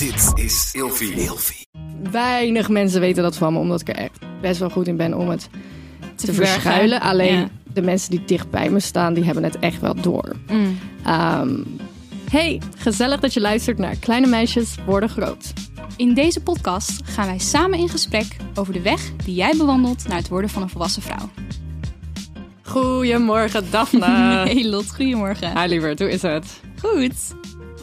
Dit is Ilfie. Ilfie. Weinig mensen weten dat van me, omdat ik er echt best wel goed in ben om het te, verbergen. verschuilen. Alleen Ja. de mensen die dicht bij me staan, die hebben het echt wel door. Mm. Ehm, hey, gezellig dat je luistert naar Kleine Meisjes Worden Groot. In deze podcast gaan wij samen in gesprek over de weg die jij bewandelt naar het worden van een volwassen vrouw. Goedemorgen, Daphne. hey Lot, goedemorgen. Hi lieverd, hoe is het? Goed.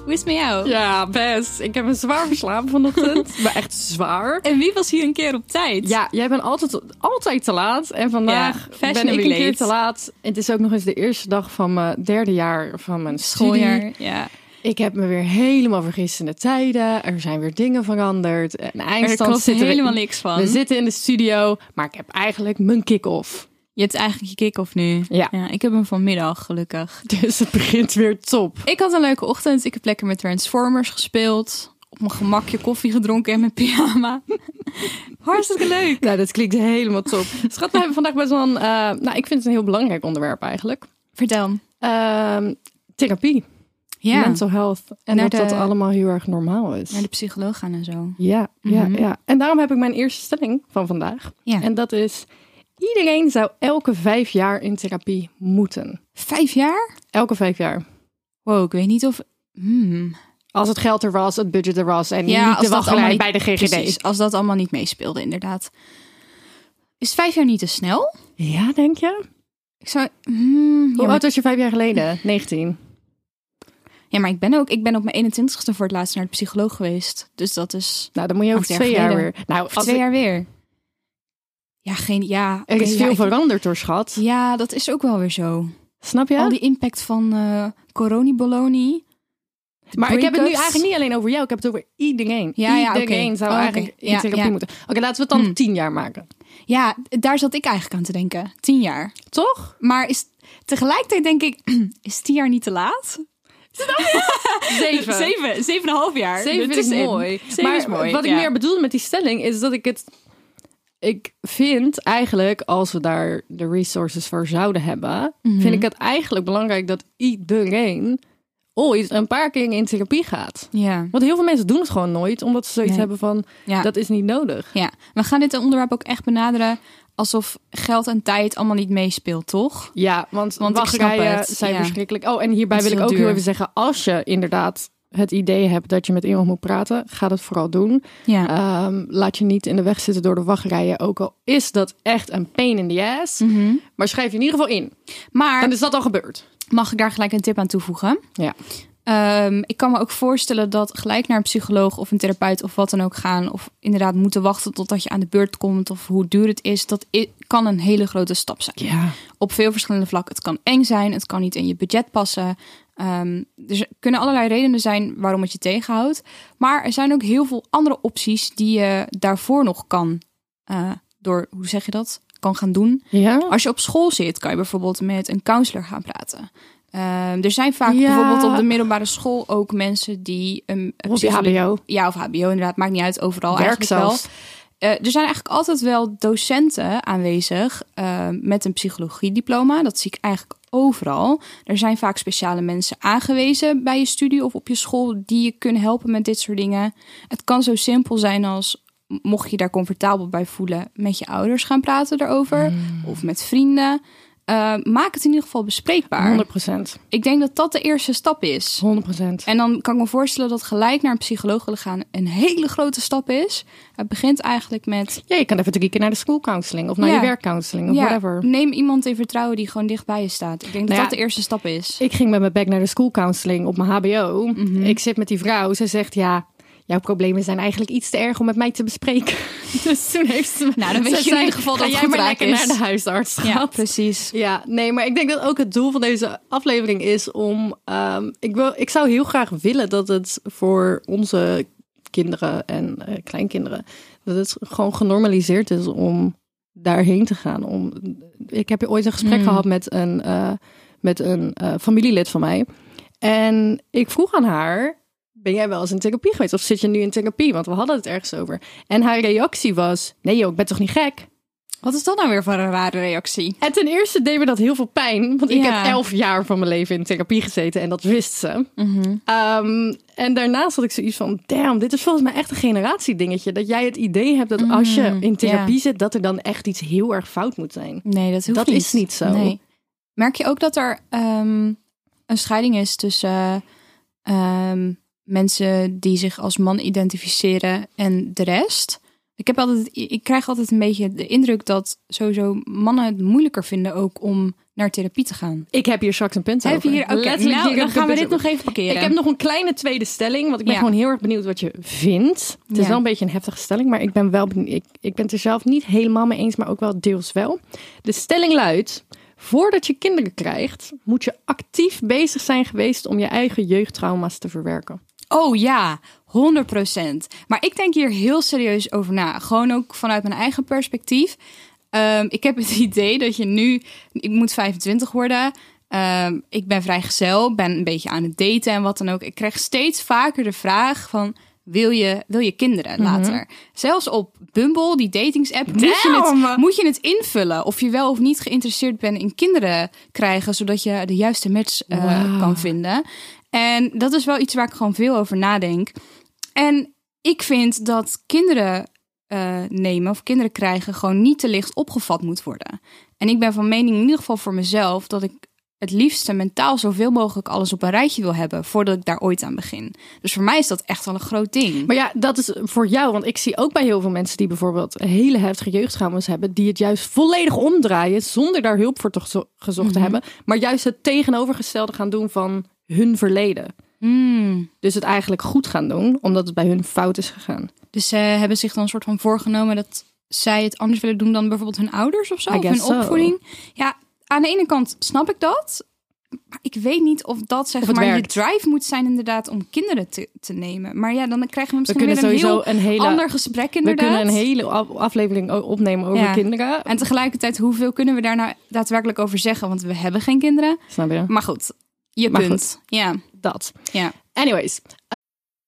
Hoe is het met jou? Ja, best. Ik heb een zwaar verslapen vanochtend. maar echt zwaar. En wie was hier een keer op tijd? Ja, jij bent altijd, altijd te laat. En vandaag Ja, ben ik een keer te laat. Het is ook nog eens de eerste dag van mijn derde jaar van mijn studie. Schooljaar. Ja. Ik heb me weer helemaal vergist in de tijden. Er zijn weer dingen veranderd. En Er eindstand klopt zitten helemaal we, niks van. we zitten in de studio, maar ik heb eigenlijk mijn kick-off. Je hebt eigenlijk je kick-off nu. Ja. Ik heb hem vanmiddag, gelukkig. Dus het begint weer top. Ik had een leuke ochtend. Ik heb lekker met Transformers gespeeld. Op mijn gemakje koffie gedronken en mijn pyjama. Hartstikke leuk. Nou, dat klinkt helemaal top. Schat, we hebben vandaag best wel een... eh, nou, ik vind het een heel belangrijk onderwerp eigenlijk. Vertel. Ehm, therapie, Ja, mental health. En dat dat allemaal heel erg normaal is. naar de psycholoog gaan en zo. Ja, ja, Mhm. ja. En daarom heb ik mijn eerste stelling van vandaag. Ja. En dat is... Iedereen zou elke vijf jaar in therapie moeten. Vijf jaar? Elke vijf jaar. Wow, ik weet niet of... Hmm. Als het geld er was, het budget er was en Ja, niet de wachtrij niet- bij de GGD. Precies, als dat allemaal niet meespeelde, inderdaad. Is vijf jaar niet te snel? Ja, denk je? Ik zou... Hmm, ja, Hoe maar, oud was je vijf jaar geleden? 19. ja, maar ik ben ook... Ik ben op mijn 21ste voor het laatst naar de psycholoog geweest. Dus dat is... Nou, dan moet je over twee jaar weer. Nou, als twee ik- jaar weer. Ja, geen... Ja, er is veel veranderd door schat. Ja, dat is ook wel weer zo. Snap je? Al die impact van coronabologna. De maar ik heb het nu eigenlijk niet alleen over jou. Ik heb het over iedereen. Ja, ja, iedereen zou Oh, eigenlijk in Ja, therapie ja. moeten. Oké, laten we het dan Hmm. tien jaar maken. Ja, daar zat ik eigenlijk aan te denken. Tien jaar. Toch? Maar is, tegelijkertijd denk ik, is tien jaar niet te laat? Zeven. Zeven, zeven en een half jaar. Zeven is mooi. Zeven maar is mooi, wat ik meer bedoelde met die stelling is dat ik het... Ik vind eigenlijk, als we daar de resources voor zouden hebben... Mhm. vind ik het eigenlijk belangrijk dat iedereen ooit een paar keer in therapie gaat. Ja, Want heel veel mensen doen het gewoon nooit, omdat ze zoiets Nee. hebben van... ja. dat is niet nodig. ja. We gaan dit onderwerp ook echt benaderen alsof geld en tijd allemaal niet meespeelt, toch? Ja, want, Want wachtrijen zijn ja. verschrikkelijk. Oh, en hierbij wil ik ook heel even zeggen... als je inderdaad het idee hebt dat je met iemand moet praten... ga dat vooral doen. Ja. Ehm, laat je niet in de weg zitten door de wachtrijen. Ook al is dat echt een pain in the ass. Mhm. Maar schrijf je in ieder geval in. Maar Dan is dat al gebeurd. mag ik daar gelijk een tip aan toevoegen? Ja. Ehm, ik kan me ook voorstellen dat gelijk naar een psycholoog of een therapeut of wat dan ook gaan, of inderdaad moeten wachten totdat je aan de beurt komt, of hoe duur het is, dat kan een hele grote stap zijn. Ja. Op veel verschillende vlakken. Het kan eng zijn, het kan niet in je budget passen. Ehm, er kunnen allerlei redenen zijn waarom het je tegenhoudt. Maar er zijn ook heel veel andere opties die je daarvoor nog kan, eh, door, hoe zeg je dat, kan gaan doen. Ja? Als je op school zit, kan je bijvoorbeeld met een counselor gaan praten. Ehm, er zijn vaak Ja. bijvoorbeeld op de middelbare school ook mensen die een Of HBO. Ja, of HBO inderdaad, maakt niet uit, overal Werk eigenlijk wel. zelfs. Eh, er zijn eigenlijk altijd wel docenten aanwezig eh, met een psychologiediploma. Dat zie ik eigenlijk overal. Er zijn vaak speciale mensen aangewezen bij je studie of op je school die je kunnen helpen met dit soort dingen. Het kan zo simpel zijn als mocht je daar comfortabel bij voelen, met je ouders gaan praten erover of met vrienden. Eh, maak het in ieder geval bespreekbaar. 100%. Ik denk dat dat de eerste stap is. 100%. En dan kan ik me voorstellen dat gelijk naar een psycholoog willen gaan een hele grote stap is. Het begint eigenlijk met Ja, je kan even drie keer naar de schoolcounseling. Of naar Ja. je werkcounseling. Of ja, whatever. neem iemand in vertrouwen die gewoon dichtbij je staat. Ik denk dat Nou ja, dat de eerste stap is. Ik ging met mijn bek naar de schoolcounseling op mijn HBO. Mhm. Ik zit met die vrouw. Ze zegt ja, jouw problemen zijn eigenlijk iets te erg om met mij te bespreken. dus toen heeft ze. Nou, dan weet je in ieder geval "Ga dat het goed maar raak lekker is." naar de huisarts. Ja, schat." precies. Ja, nee, maar ik denk dat ook het doel van deze aflevering is om. ehm, ik, wil, ik zou heel graag willen dat het voor onze kinderen en eh, kleinkinderen. dat het gewoon genormaliseerd is om daarheen te gaan. Om, ik heb ooit een gesprek Mm. gehad met een, eh, met een eh, familielid van mij. En ik vroeg aan haar. Ben jij wel eens in therapie geweest? Of zit je nu in therapie? Want we hadden het ergens over. En haar reactie was: Nee, joh, ik ben toch niet gek? Wat is dat nou weer voor een rare reactie? En ten eerste deed me dat heel veel pijn. Want ik Ja. heb elf jaar van mijn leven in therapie gezeten. En dat wist ze. Ehm, en daarnaast had ik zoiets van... Damn, dit is volgens mij echt een generatiedingetje. Dat jij het idee hebt dat als je in therapie ja. zit... dat er dan echt iets heel erg fout moet zijn. Nee, dat Dat niet. is niet zo. Nee. Merk je ook dat er ehm, een scheiding is tussen ehm, mensen die zich als man identificeren en de rest? Ik, heb altijd, ik krijg altijd een beetje de indruk dat sowieso mannen het moeilijker vinden ook om naar therapie te gaan. Ik heb hier straks een punt Heb over. hier, oké, Letterlijk, nou, hier dan gaan we dit nog even parkeren. Ik heb nog een kleine tweede stelling, want ik ben Ja. gewoon heel erg benieuwd wat je vindt. Het is wel een beetje een heftige stelling, maar ik ben wel benieuwd. Ik, ik ben het er zelf niet helemaal mee eens, maar ook wel deels wel. De stelling luidt: voordat je kinderen krijgt, moet je actief bezig zijn geweest om je eigen jeugdtrauma's te verwerken. Oh ja, 100%. Maar ik denk hier heel serieus over na. Gewoon ook vanuit mijn eigen perspectief. Ehm, ik heb het idee dat je nu, ik moet 25 worden. Ehm, ik ben vrijgezel, ben een beetje aan het daten en wat dan ook. Ik krijg steeds vaker de vraag van, wil je, wil je kinderen later? Zelfs op Bumble, die datingsapp, moet je, het, moet je het invullen. Of je wel of niet geïnteresseerd bent in kinderen krijgen, zodat je de juiste match eh, kan vinden. En dat is wel iets waar ik gewoon veel over nadenk. En ik vind dat kinderen eh, nemen of kinderen krijgen gewoon niet te licht opgevat moet worden. En ik ben van mening in ieder geval voor mezelf dat ik het liefste mentaal zoveel mogelijk alles op een rijtje wil hebben voordat ik daar ooit aan begin. Dus voor mij is dat echt wel een groot ding. Maar ja, dat is voor jou, want ik zie ook bij heel veel mensen die bijvoorbeeld hele heftige jeugdtrauma's hebben, die het juist volledig omdraaien zonder daar hulp voor gezocht te hebben, maar juist het tegenovergestelde gaan doen van hun verleden. Hmm. Dus het eigenlijk goed gaan doen, omdat het bij hun fout is gegaan. Dus ze hebben zich dan een soort van voorgenomen dat zij het anders willen doen dan bijvoorbeeld hun ouders of zo, of hun so. opvoeding. Ja, aan de ene kant snap ik dat. Maar ik weet niet of dat zeg Of maar werkt. je drive moet zijn inderdaad om kinderen te, te nemen. Maar ja, dan krijgen we We misschien kunnen weer een heel een hele, ander gesprek we inderdaad. kunnen een hele af- aflevering opnemen over Ja. kinderen. En tegelijkertijd, hoeveel kunnen we daar nou daadwerkelijk over zeggen? Want we hebben geen kinderen. Snap je? Maar goed, je Maar kunt. Ja, Dat. ja. Anyways,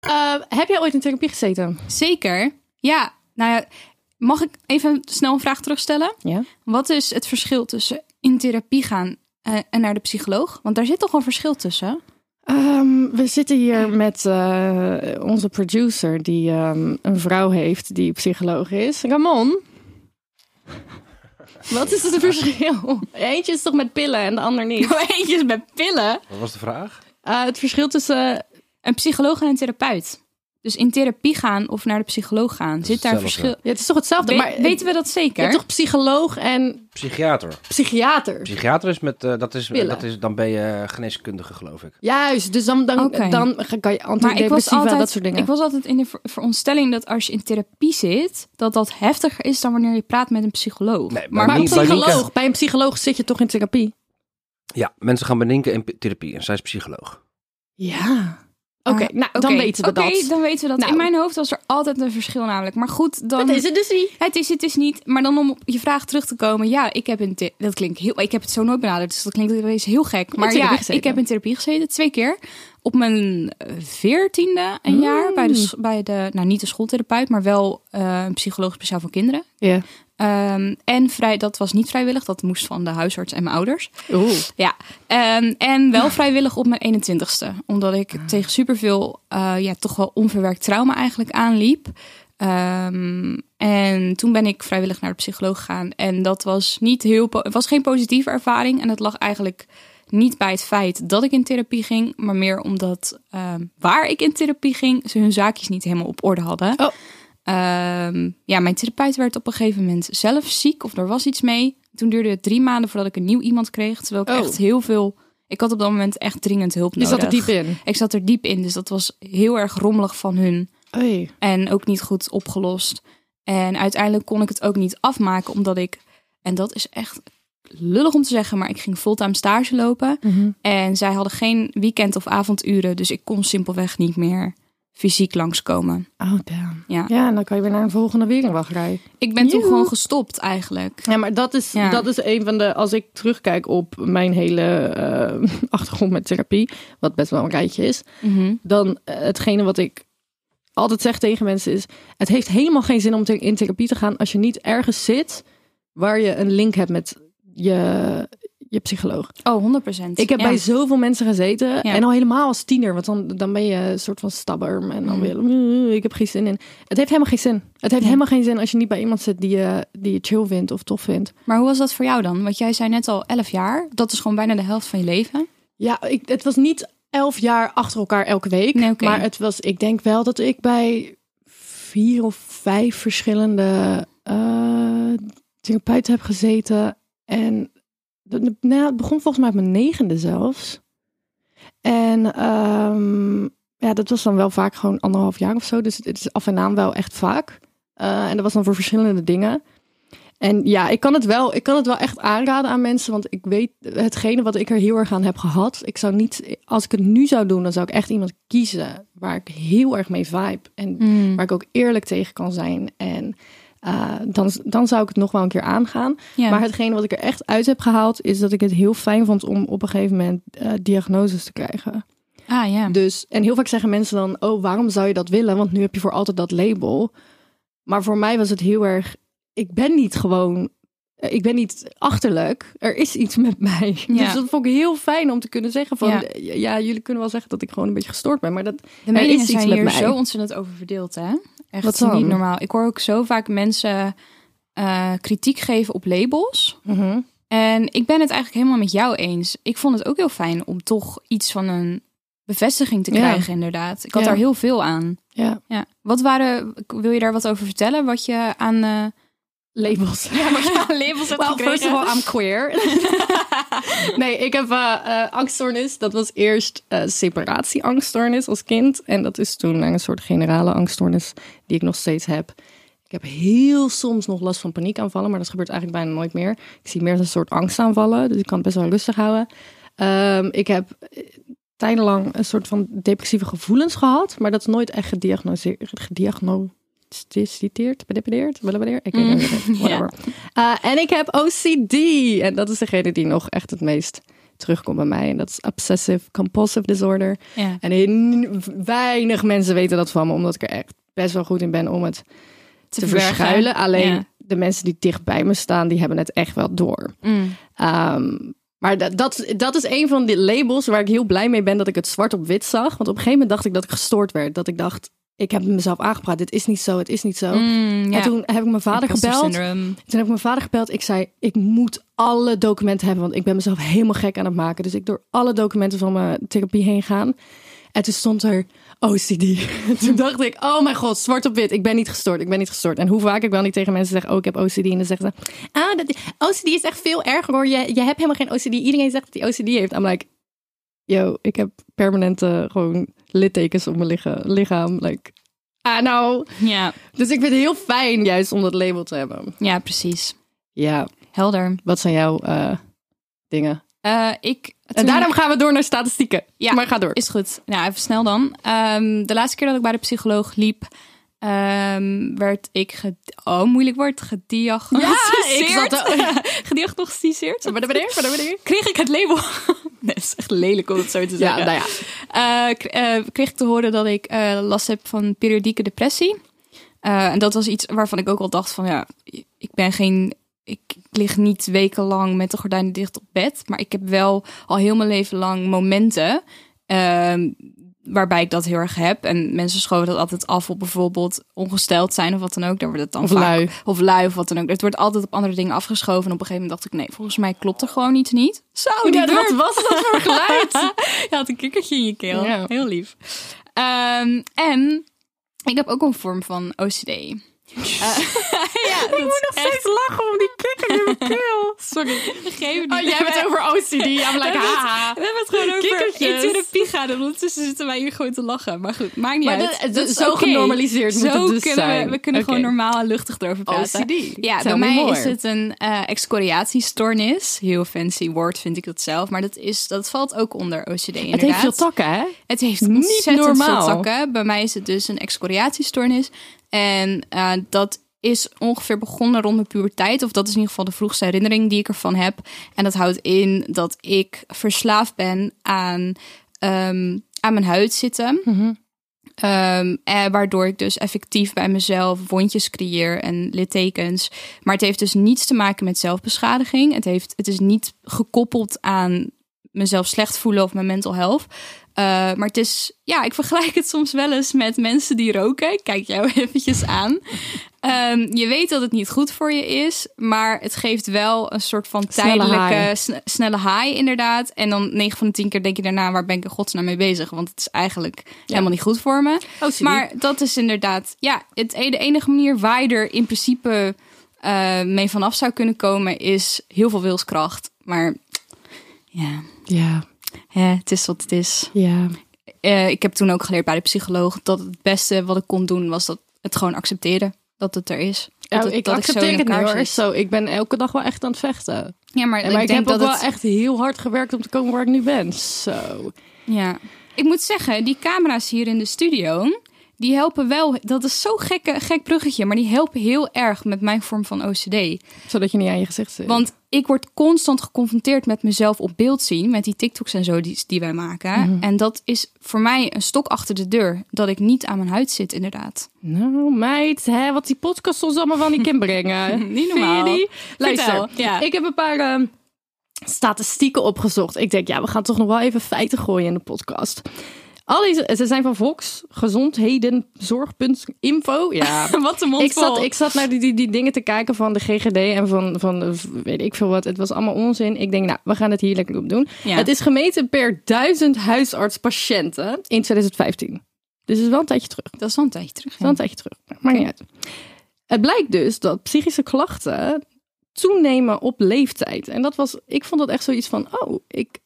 Eh, heb jij ooit in therapie gezeten? Zeker. Ja, nou ja, mag ik even snel een vraag terugstellen? Ja. Wat is het verschil tussen in therapie gaan eh, en naar de psycholoog? Want daar zit toch een verschil tussen? Ehm, we zitten hier met eh, onze producer, die ehm, een vrouw heeft die psycholoog is. Ramon. Wat is het verschil? Eentje is toch met pillen en de ander niet? Eentje is met pillen. Wat was de vraag? Eh, het verschil tussen. Een psycholoog en een therapeut. Dus in therapie gaan of naar de psycholoog gaan, zit daar verschil. Ja, het is toch hetzelfde, We- maar weten we dat je zeker? hebt toch psycholoog en Psychiater. psychiater? Psychiater is met, eh, dat is, Pillen. dat is, dan ben je geneeskundige geloof ik. Juist, dus dan, dan, dan kan je Maar ik was, antidepressiva, altijd, dat soort dingen. ik was altijd in de ver- veronderstelling dat als je in therapie zit, dat dat heftiger is dan wanneer je praat met een psycholoog. Nee, maar maar een niet- bij psycholoog, Nienke- bij een psycholoog zit je toch in therapie? Ja, mensen gaan bedenken in therapie en zij is psycholoog. Ja. Oké, nou, dan oké, weten we oké, dat. dan weten we dat. Nou. In mijn hoofd was er altijd een verschil namelijk. Maar goed, dan... Dat is het dus niet. Het is het is niet. Maar dan om op je vraag terug te komen. Ja, ik heb the- dat klinkt heel. Ik heb het zo nooit benaderd, dus dat klinkt ineens heel gek. Maar ja, gezeten. ik heb in therapie gezeten twee keer. Op mijn eh, veertiende een Mm. jaar bij de, s- bij de, nou niet de schooltherapeut, maar wel eh, een psycholoog speciaal voor kinderen. Ja. Ehm, en vrij, dat was niet vrijwillig, dat moest van de huisarts en mijn ouders. Oeh. Ja, ehm, en wel vrijwillig op mijn 21ste. Omdat ik Ah. tegen superveel, eh ja, toch wel onverwerkt trauma eigenlijk aanliep. Ehm, en toen ben ik vrijwillig naar de psycholoog gegaan. En dat was niet heel, het was geen positieve ervaring. En het lag eigenlijk niet bij het feit dat ik in therapie ging, maar meer omdat waar ik in therapie ging, ze hun zaakjes niet helemaal op orde hadden. Oh. Ehm, ja, mijn therapeut werd op een gegeven moment zelf ziek of er was iets mee. Toen duurde het drie maanden voordat ik een nieuw iemand kreeg. Terwijl ik Oh. echt heel veel. Ik had op dat moment echt dringend hulp Je nodig. zat er diep in. Ik zat er diep in, dus dat was heel erg rommelig van hun. Oei. En ook niet goed opgelost. En uiteindelijk kon ik het ook niet afmaken, omdat ik En dat is echt lullig om te zeggen, maar ik ging fulltime stage lopen. En zij hadden geen weekend- of avonduren, dus ik kon simpelweg niet meer fysiek langskomen. Oh, damn. Ja. Ja, en dan kan je weer naar een volgende wegenwachtrij. Ik ben toen gewoon gestopt eigenlijk. Ja, maar dat is, Ja. dat is een van de... Als ik terugkijk op mijn hele eh, achtergrond met therapie... wat best wel een rijtje is... Mhm. dan eh, hetgene wat ik altijd zeg tegen mensen is... het heeft helemaal geen zin om in therapie te gaan... als je niet ergens zit waar je een link hebt met je, je psycholoog. Oh, 100% Ik heb Ja. bij zoveel mensen gezeten. Ja. En al helemaal als tiener. Want dan, dan ben je een soort van stubborn. En dan Mm. weer, "Mm, ik heb geen zin in. Het heeft helemaal geen zin. Het heeft Ja. helemaal geen zin als je niet bij iemand zit die je, die je chill vindt of tof vindt. Maar hoe was dat voor jou dan? Want jij zei net al 11 jaar. Dat is gewoon bijna de helft van je leven. Ja, ik, het was niet elf jaar achter elkaar elke week. Nee. Maar het was, ik denk wel dat ik bij vier of vijf verschillende eh therapeuten heb gezeten. En nou, het begon volgens mij op mijn negende zelfs. En ehm, ja, dat was dan wel vaak gewoon anderhalf jaar of zo. Dus het is af en aan wel echt vaak. Eh, en dat was dan voor verschillende dingen. En ja, ik kan het wel, ik kan het wel echt aanraden aan mensen, want ik weet hetgene wat ik er heel erg aan heb gehad. Ik zou niet, als ik het nu zou doen, dan zou ik echt iemand kiezen waar ik heel erg mee vibe en waar ik ook eerlijk tegen kan zijn. En eh, dan, dan zou ik het nog wel een keer aangaan. Ja. Maar hetgene wat ik er echt uit heb gehaald, is dat ik het heel fijn vond om op een gegeven moment eh, diagnoses te krijgen. ah ja. Dus, en heel vaak zeggen mensen dan, oh, waarom zou je dat willen? Want nu heb je voor altijd dat label. Maar voor mij was het heel erg, ik ben niet gewoon, ik ben niet achterlijk. Er is iets met mij. Ja. Dus dat vond ik heel fijn om te kunnen zeggen van, Ja. ja. jullie kunnen wel zeggen dat ik gewoon een beetje gestoord ben. Maar dat, De er is iets zijn met hier mij. zo ontzettend over verdeeld, hè? Echt Wat dan? niet normaal. Ik hoor ook zo vaak mensen eh, kritiek geven op labels. Mhm. En ik ben het eigenlijk helemaal met jou eens. Ik vond het ook heel fijn om toch iets van een bevestiging te Ja. krijgen, inderdaad. Ik had daar heel veel aan. ja, Ja. Wat waren, wil je daar wat over vertellen? Wat je aan, eh, labels. ja, je aan labels hebt Well, first of gekregen? all, I'm queer. nee, ik heb eh, eh, angststoornis. Dat was eerst eh separatieangststoornis als kind. En dat is toen een soort generale angststoornis die ik nog steeds heb. Ik heb heel soms nog last van paniekaanvallen, maar dat gebeurt eigenlijk bijna nooit meer. Ik zie meer als een soort angstaanvallen, dus ik kan het best wel rustig houden. Ehm, ik heb tijdenlang een soort van depressieve gevoelens gehad, maar dat is nooit echt gediagnoseerd, gediagnosticeerd, bedepedeerd, bedepedeerd, ik weet Mm, heet, whatever. Eh, en ik heb OCD. En dat is degene die nog echt het meest terugkomt bij mij. En dat is Obsessive Compulsive Disorder. Ja. En heel weinig mensen weten dat van me, omdat ik er echt best wel goed in ben om het te, verschuilen. Alleen Ja. de mensen die dicht bij me staan, die hebben het echt wel door. Mm. Ehm, maar dat, dat, dat is een van die labels waar ik heel blij mee ben dat ik het zwart op wit zag. Want op een gegeven moment dacht ik dat ik gestoord werd. Dat ik dacht, ik heb mezelf aangepraat. Dit is niet zo, het is niet zo. Mm. En toen heb ik mijn vader gebeld. syndrome. Toen heb ik mijn vader gebeld. Ik zei, ik moet alle documenten hebben, want ik ben mezelf helemaal gek aan het maken. Dus ik door alle documenten van mijn therapie heen gaan. En toen stond er OCD. toen dacht ik, oh mijn god, zwart op wit. Ik ben niet gestoord, ik ben niet gestoord. En hoe vaak ik wel niet tegen mensen zeg, oh ik heb OCD. En dan zeggen ze, ah, dat, OCD is echt veel erger hoor. Je, je hebt helemaal geen OCD. Iedereen zegt dat hij OCD heeft. I'm like, yo, ik heb permanente gewoon littekens op mijn licha- lichaam. Like, ah nou. Ja. Dus ik vind het heel fijn juist om dat label te hebben. ja, precies. Ja, Helder. wat zijn jouw eh, dingen? Eh, ik, En daarom gaan we door naar statistieken. Ja, maar ga door. Is goed. Nou, even snel dan. Ehm, de laatste keer dat ik bij de psycholoog liep, ehm, werd ik, ge- oh moeilijk woord, gediagnosticeerd. Ja, ik zat gediagnosticeerd. Kreeg ik het label. nee, dat is echt lelijk om het zo te Ja, zeggen. nou ja. Eh, eh, kreeg ik te horen dat ik eh, last heb van periodieke depressie. En dat was iets waarvan ik ook al dacht van ja, ik ben geen. Ik lig niet wekenlang met de gordijnen dicht op bed. Maar ik heb wel al heel mijn leven lang momenten. Waarbij ik dat heel erg heb. En mensen schoven dat altijd af op bijvoorbeeld ongesteld zijn of wat dan ook. Daar wordt het dan Of vaak- lui. Of lui of wat dan ook. Het wordt altijd op andere dingen afgeschoven. En op een gegeven moment dacht ik, nee, volgens mij klopt er gewoon iets niet. Zo, Ja, wat was dat voor geluid? Je had een kikkertje in je keel. Ja. Heel lief. Ehm, en ik heb ook een vorm van OCD. ja, dat is echt lachen om die kikker in mijn keel. Sorry. gegeven. Oh, jij hebt het over OCD. I'm like, haha. We hebben het gewoon over Kikkertjes. in therapie gaan. En ondertussen zitten wij hier gewoon te lachen. Maar goed, maakt niet Maar uit. dat- het Dat zo genormaliseerd moet Zo het dus kunnen zijn. We, we kunnen gewoon normaal en luchtig erover praten. OCD. Ja, Tell bij mij more. is het een eh excoriatiestoornis. Heel fancy woord vind ik dat zelf. Maar dat, is, dat valt ook onder OCD inderdaad. Het heeft veel takken, hè? Het heeft Niet ontzettend normaal. veel takken. Bij mij is het dus een excoriatiestoornis. En eh, dat is ongeveer begonnen rond mijn puberteit. Of dat is in ieder geval de vroegste herinnering die ik ervan heb. En dat houdt in dat ik verslaafd ben aan, ehm, aan mijn huid zitten. Ehm, eh, waardoor ik dus effectief bij mezelf wondjes creëer en littekens. Maar het heeft dus niets te maken met zelfbeschadiging. Het, heeft, het is niet gekoppeld aan mezelf slecht voelen of mijn mental health. Eh, maar het is, ja, ik vergelijk het soms wel eens met mensen die roken. Ik kijk jou eventjes aan. Ehm, je weet dat het niet goed voor je is, maar het geeft wel een soort van tijdelijke, high. sne- snelle high, inderdaad. En dan 9 van de 10 keer denk je daarna, waar ben ik in godsnaam mee bezig? Want het is eigenlijk helemaal niet goed voor me. OCD. Maar dat is inderdaad, ja, het, e- de enige manier waar je er in principe eh, mee vanaf zou kunnen komen, is heel veel wilskracht. Maar ja, Ja, hè, het is wat het is. ja. Eh, ik heb toen ook geleerd bij de psycholoog dat het beste wat ik kon doen was dat het gewoon accepteren dat het er is. Dat Nou, ik dat accepteer het hoor. zit. Zo, ik ben elke dag wel echt aan het vechten. Ja, maar, En maar ik, denk heb ook dat wel het, echt heel hard gewerkt om te komen waar ik nu ben. Zo. Ja. Ik moet zeggen, die camera's hier in de studio, die helpen wel. Dat is zo'n gekke, gek bruggetje, maar die helpen heel erg met mijn vorm van OCD. Zodat je niet aan je gezicht zit. Want ik word constant geconfronteerd met mezelf op beeld zien, met die TikToks en zo die, die wij maken. En dat is voor mij een stok achter de deur, dat ik niet aan mijn huid zit, inderdaad. Nou, meid, hè, wat die podcast ons allemaal van die kan brengen. Niet normaal. Luister, ja. ik heb een paar ehm, statistieken opgezocht. Ik denk, ja, we gaan toch nog wel even feiten gooien in de podcast. Al deze, ze zijn van Vox, gezondhedenzorg.info. Ja, Wat een mond ik zat, ik zat naar die, die, die dingen te kijken van de GGD en van, van weet ik veel wat. Het was allemaal onzin. Ik denk, nou, we gaan het hier lekker op doen. Ja. Het is gemeten per duizend huisartspatiënten in 2015. Dus het is wel een tijdje terug. Dat is wel een tijdje terug. Dat is wel een tijdje terug. Maakt niet uit. Het blijkt dus dat psychische klachten toenemen op leeftijd. En dat was, ik vond dat echt zoiets van, oh, ik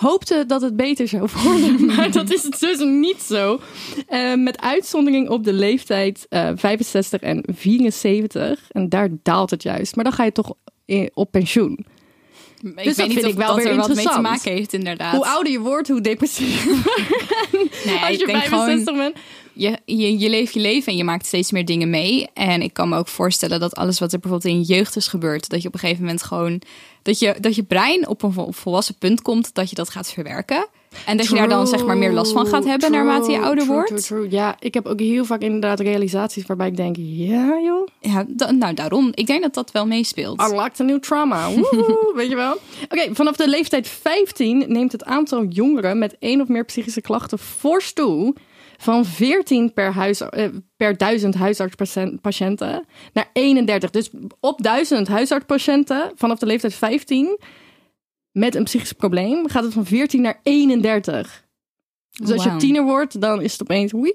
hoopte dat het beter zou worden. maar dat is dus niet zo. Eh, met uitzondering op de leeftijd eh 65 en 74. En daar daalt het juist. Maar dan ga je toch op pensioen. Ik dat weet niet vind of ik wel dat weer er wat mee te maken heeft, inderdaad. Hoe ouder je wordt, hoe depressiever Nee, als ik je denk 65 gewoon, bent. je, je, je leeft je leven en je maakt steeds meer dingen mee. En ik kan me ook voorstellen dat alles wat er bijvoorbeeld in je jeugd is gebeurd, dat je op een gegeven moment gewoon, dat je, dat je brein op een vol- volwassen punt komt, dat je dat gaat verwerken. En dat je daar dan zeg maar meer last van gaat hebben True, naarmate je ouder wordt. true. Ja, ik heb ook heel vaak inderdaad realisaties waarbij ik denk, ja joh, Ja, nou daarom. Ik denk dat dat wel meespeelt. unlocked a new trauma. Woehoe, weet je wel? Oké, vanaf de leeftijd 15 neemt het aantal jongeren met één of meer psychische klachten fors toe. Van 14 per, huis, eh, per duizend huisartspatiënten naar 31. Dus op duizend huisartspatiënten vanaf de leeftijd 15 met een psychisch probleem gaat het van 14 naar 31. Dus als je tiener wordt, dan is het opeens... Oei,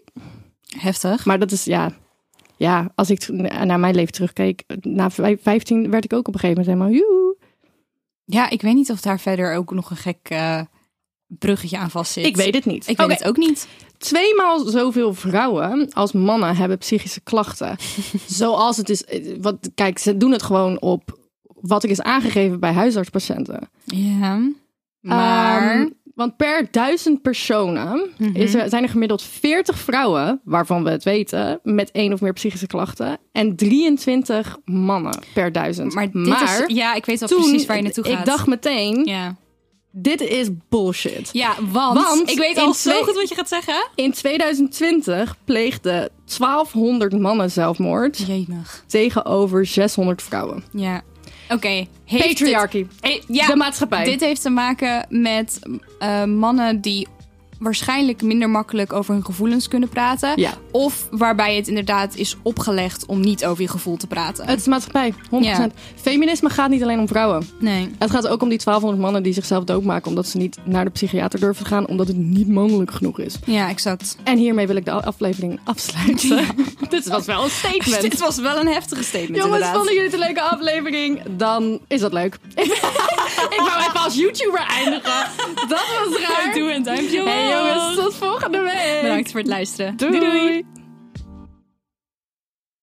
Heftig. Maar dat is, ja... Ja, als ik naar mijn leven terugkeek, na vijf- 15 werd ik ook op een gegeven moment helemaal... Joe. Ja, ik weet niet of daar verder ook nog een gek eh, bruggetje aan vast zit. Ik weet het niet. Ik weet het ook niet. Tweemaal zoveel vrouwen als mannen hebben psychische klachten. Zoals het is... eh, Wat, kijk, ze doen het gewoon op wat er is aangegeven bij huisartspatiënten. Ja. Maar. Ehm, want per duizend personen Mhm. is er, zijn er gemiddeld 40 vrouwen, waarvan we het weten, met één of meer psychische klachten. En 23 mannen per duizend. maar dit is. Ja, ik weet wel toen, precies waar je naartoe gaat. Ik dacht meteen, Ja. dit is bullshit. Ja, want, Want ik weet al zo goed wat je gaat zeggen. In 2020 pleegden 1200 mannen zelfmoord tegenover 600 vrouwen. Ja. Oké. Patriarchy. dit- Hey, ja, De maatschappij. Dit heeft te maken met eh, mannen die waarschijnlijk minder makkelijk over hun gevoelens kunnen praten. Ja. Of waarbij het inderdaad is opgelegd om niet over je gevoel te praten. Het is maatschappij, 100%. Feminisme gaat niet alleen om vrouwen. Nee. Het gaat ook om die 1200 mannen die zichzelf doodmaken omdat ze niet naar de psychiater durven te gaan, omdat het niet mannelijk genoeg is. Ja, exact. En hiermee wil ik de aflevering afsluiten. Dit was wel een statement. Dit was wel een heftige statement Jongens, inderdaad. vonden jullie het een leuke aflevering? Dan is dat leuk. ik wou even als YouTuber eindigen. Dat was raar. Doe een duimpje Hey jongens, tot volgende week. Bedankt voor het luisteren. doei. doei.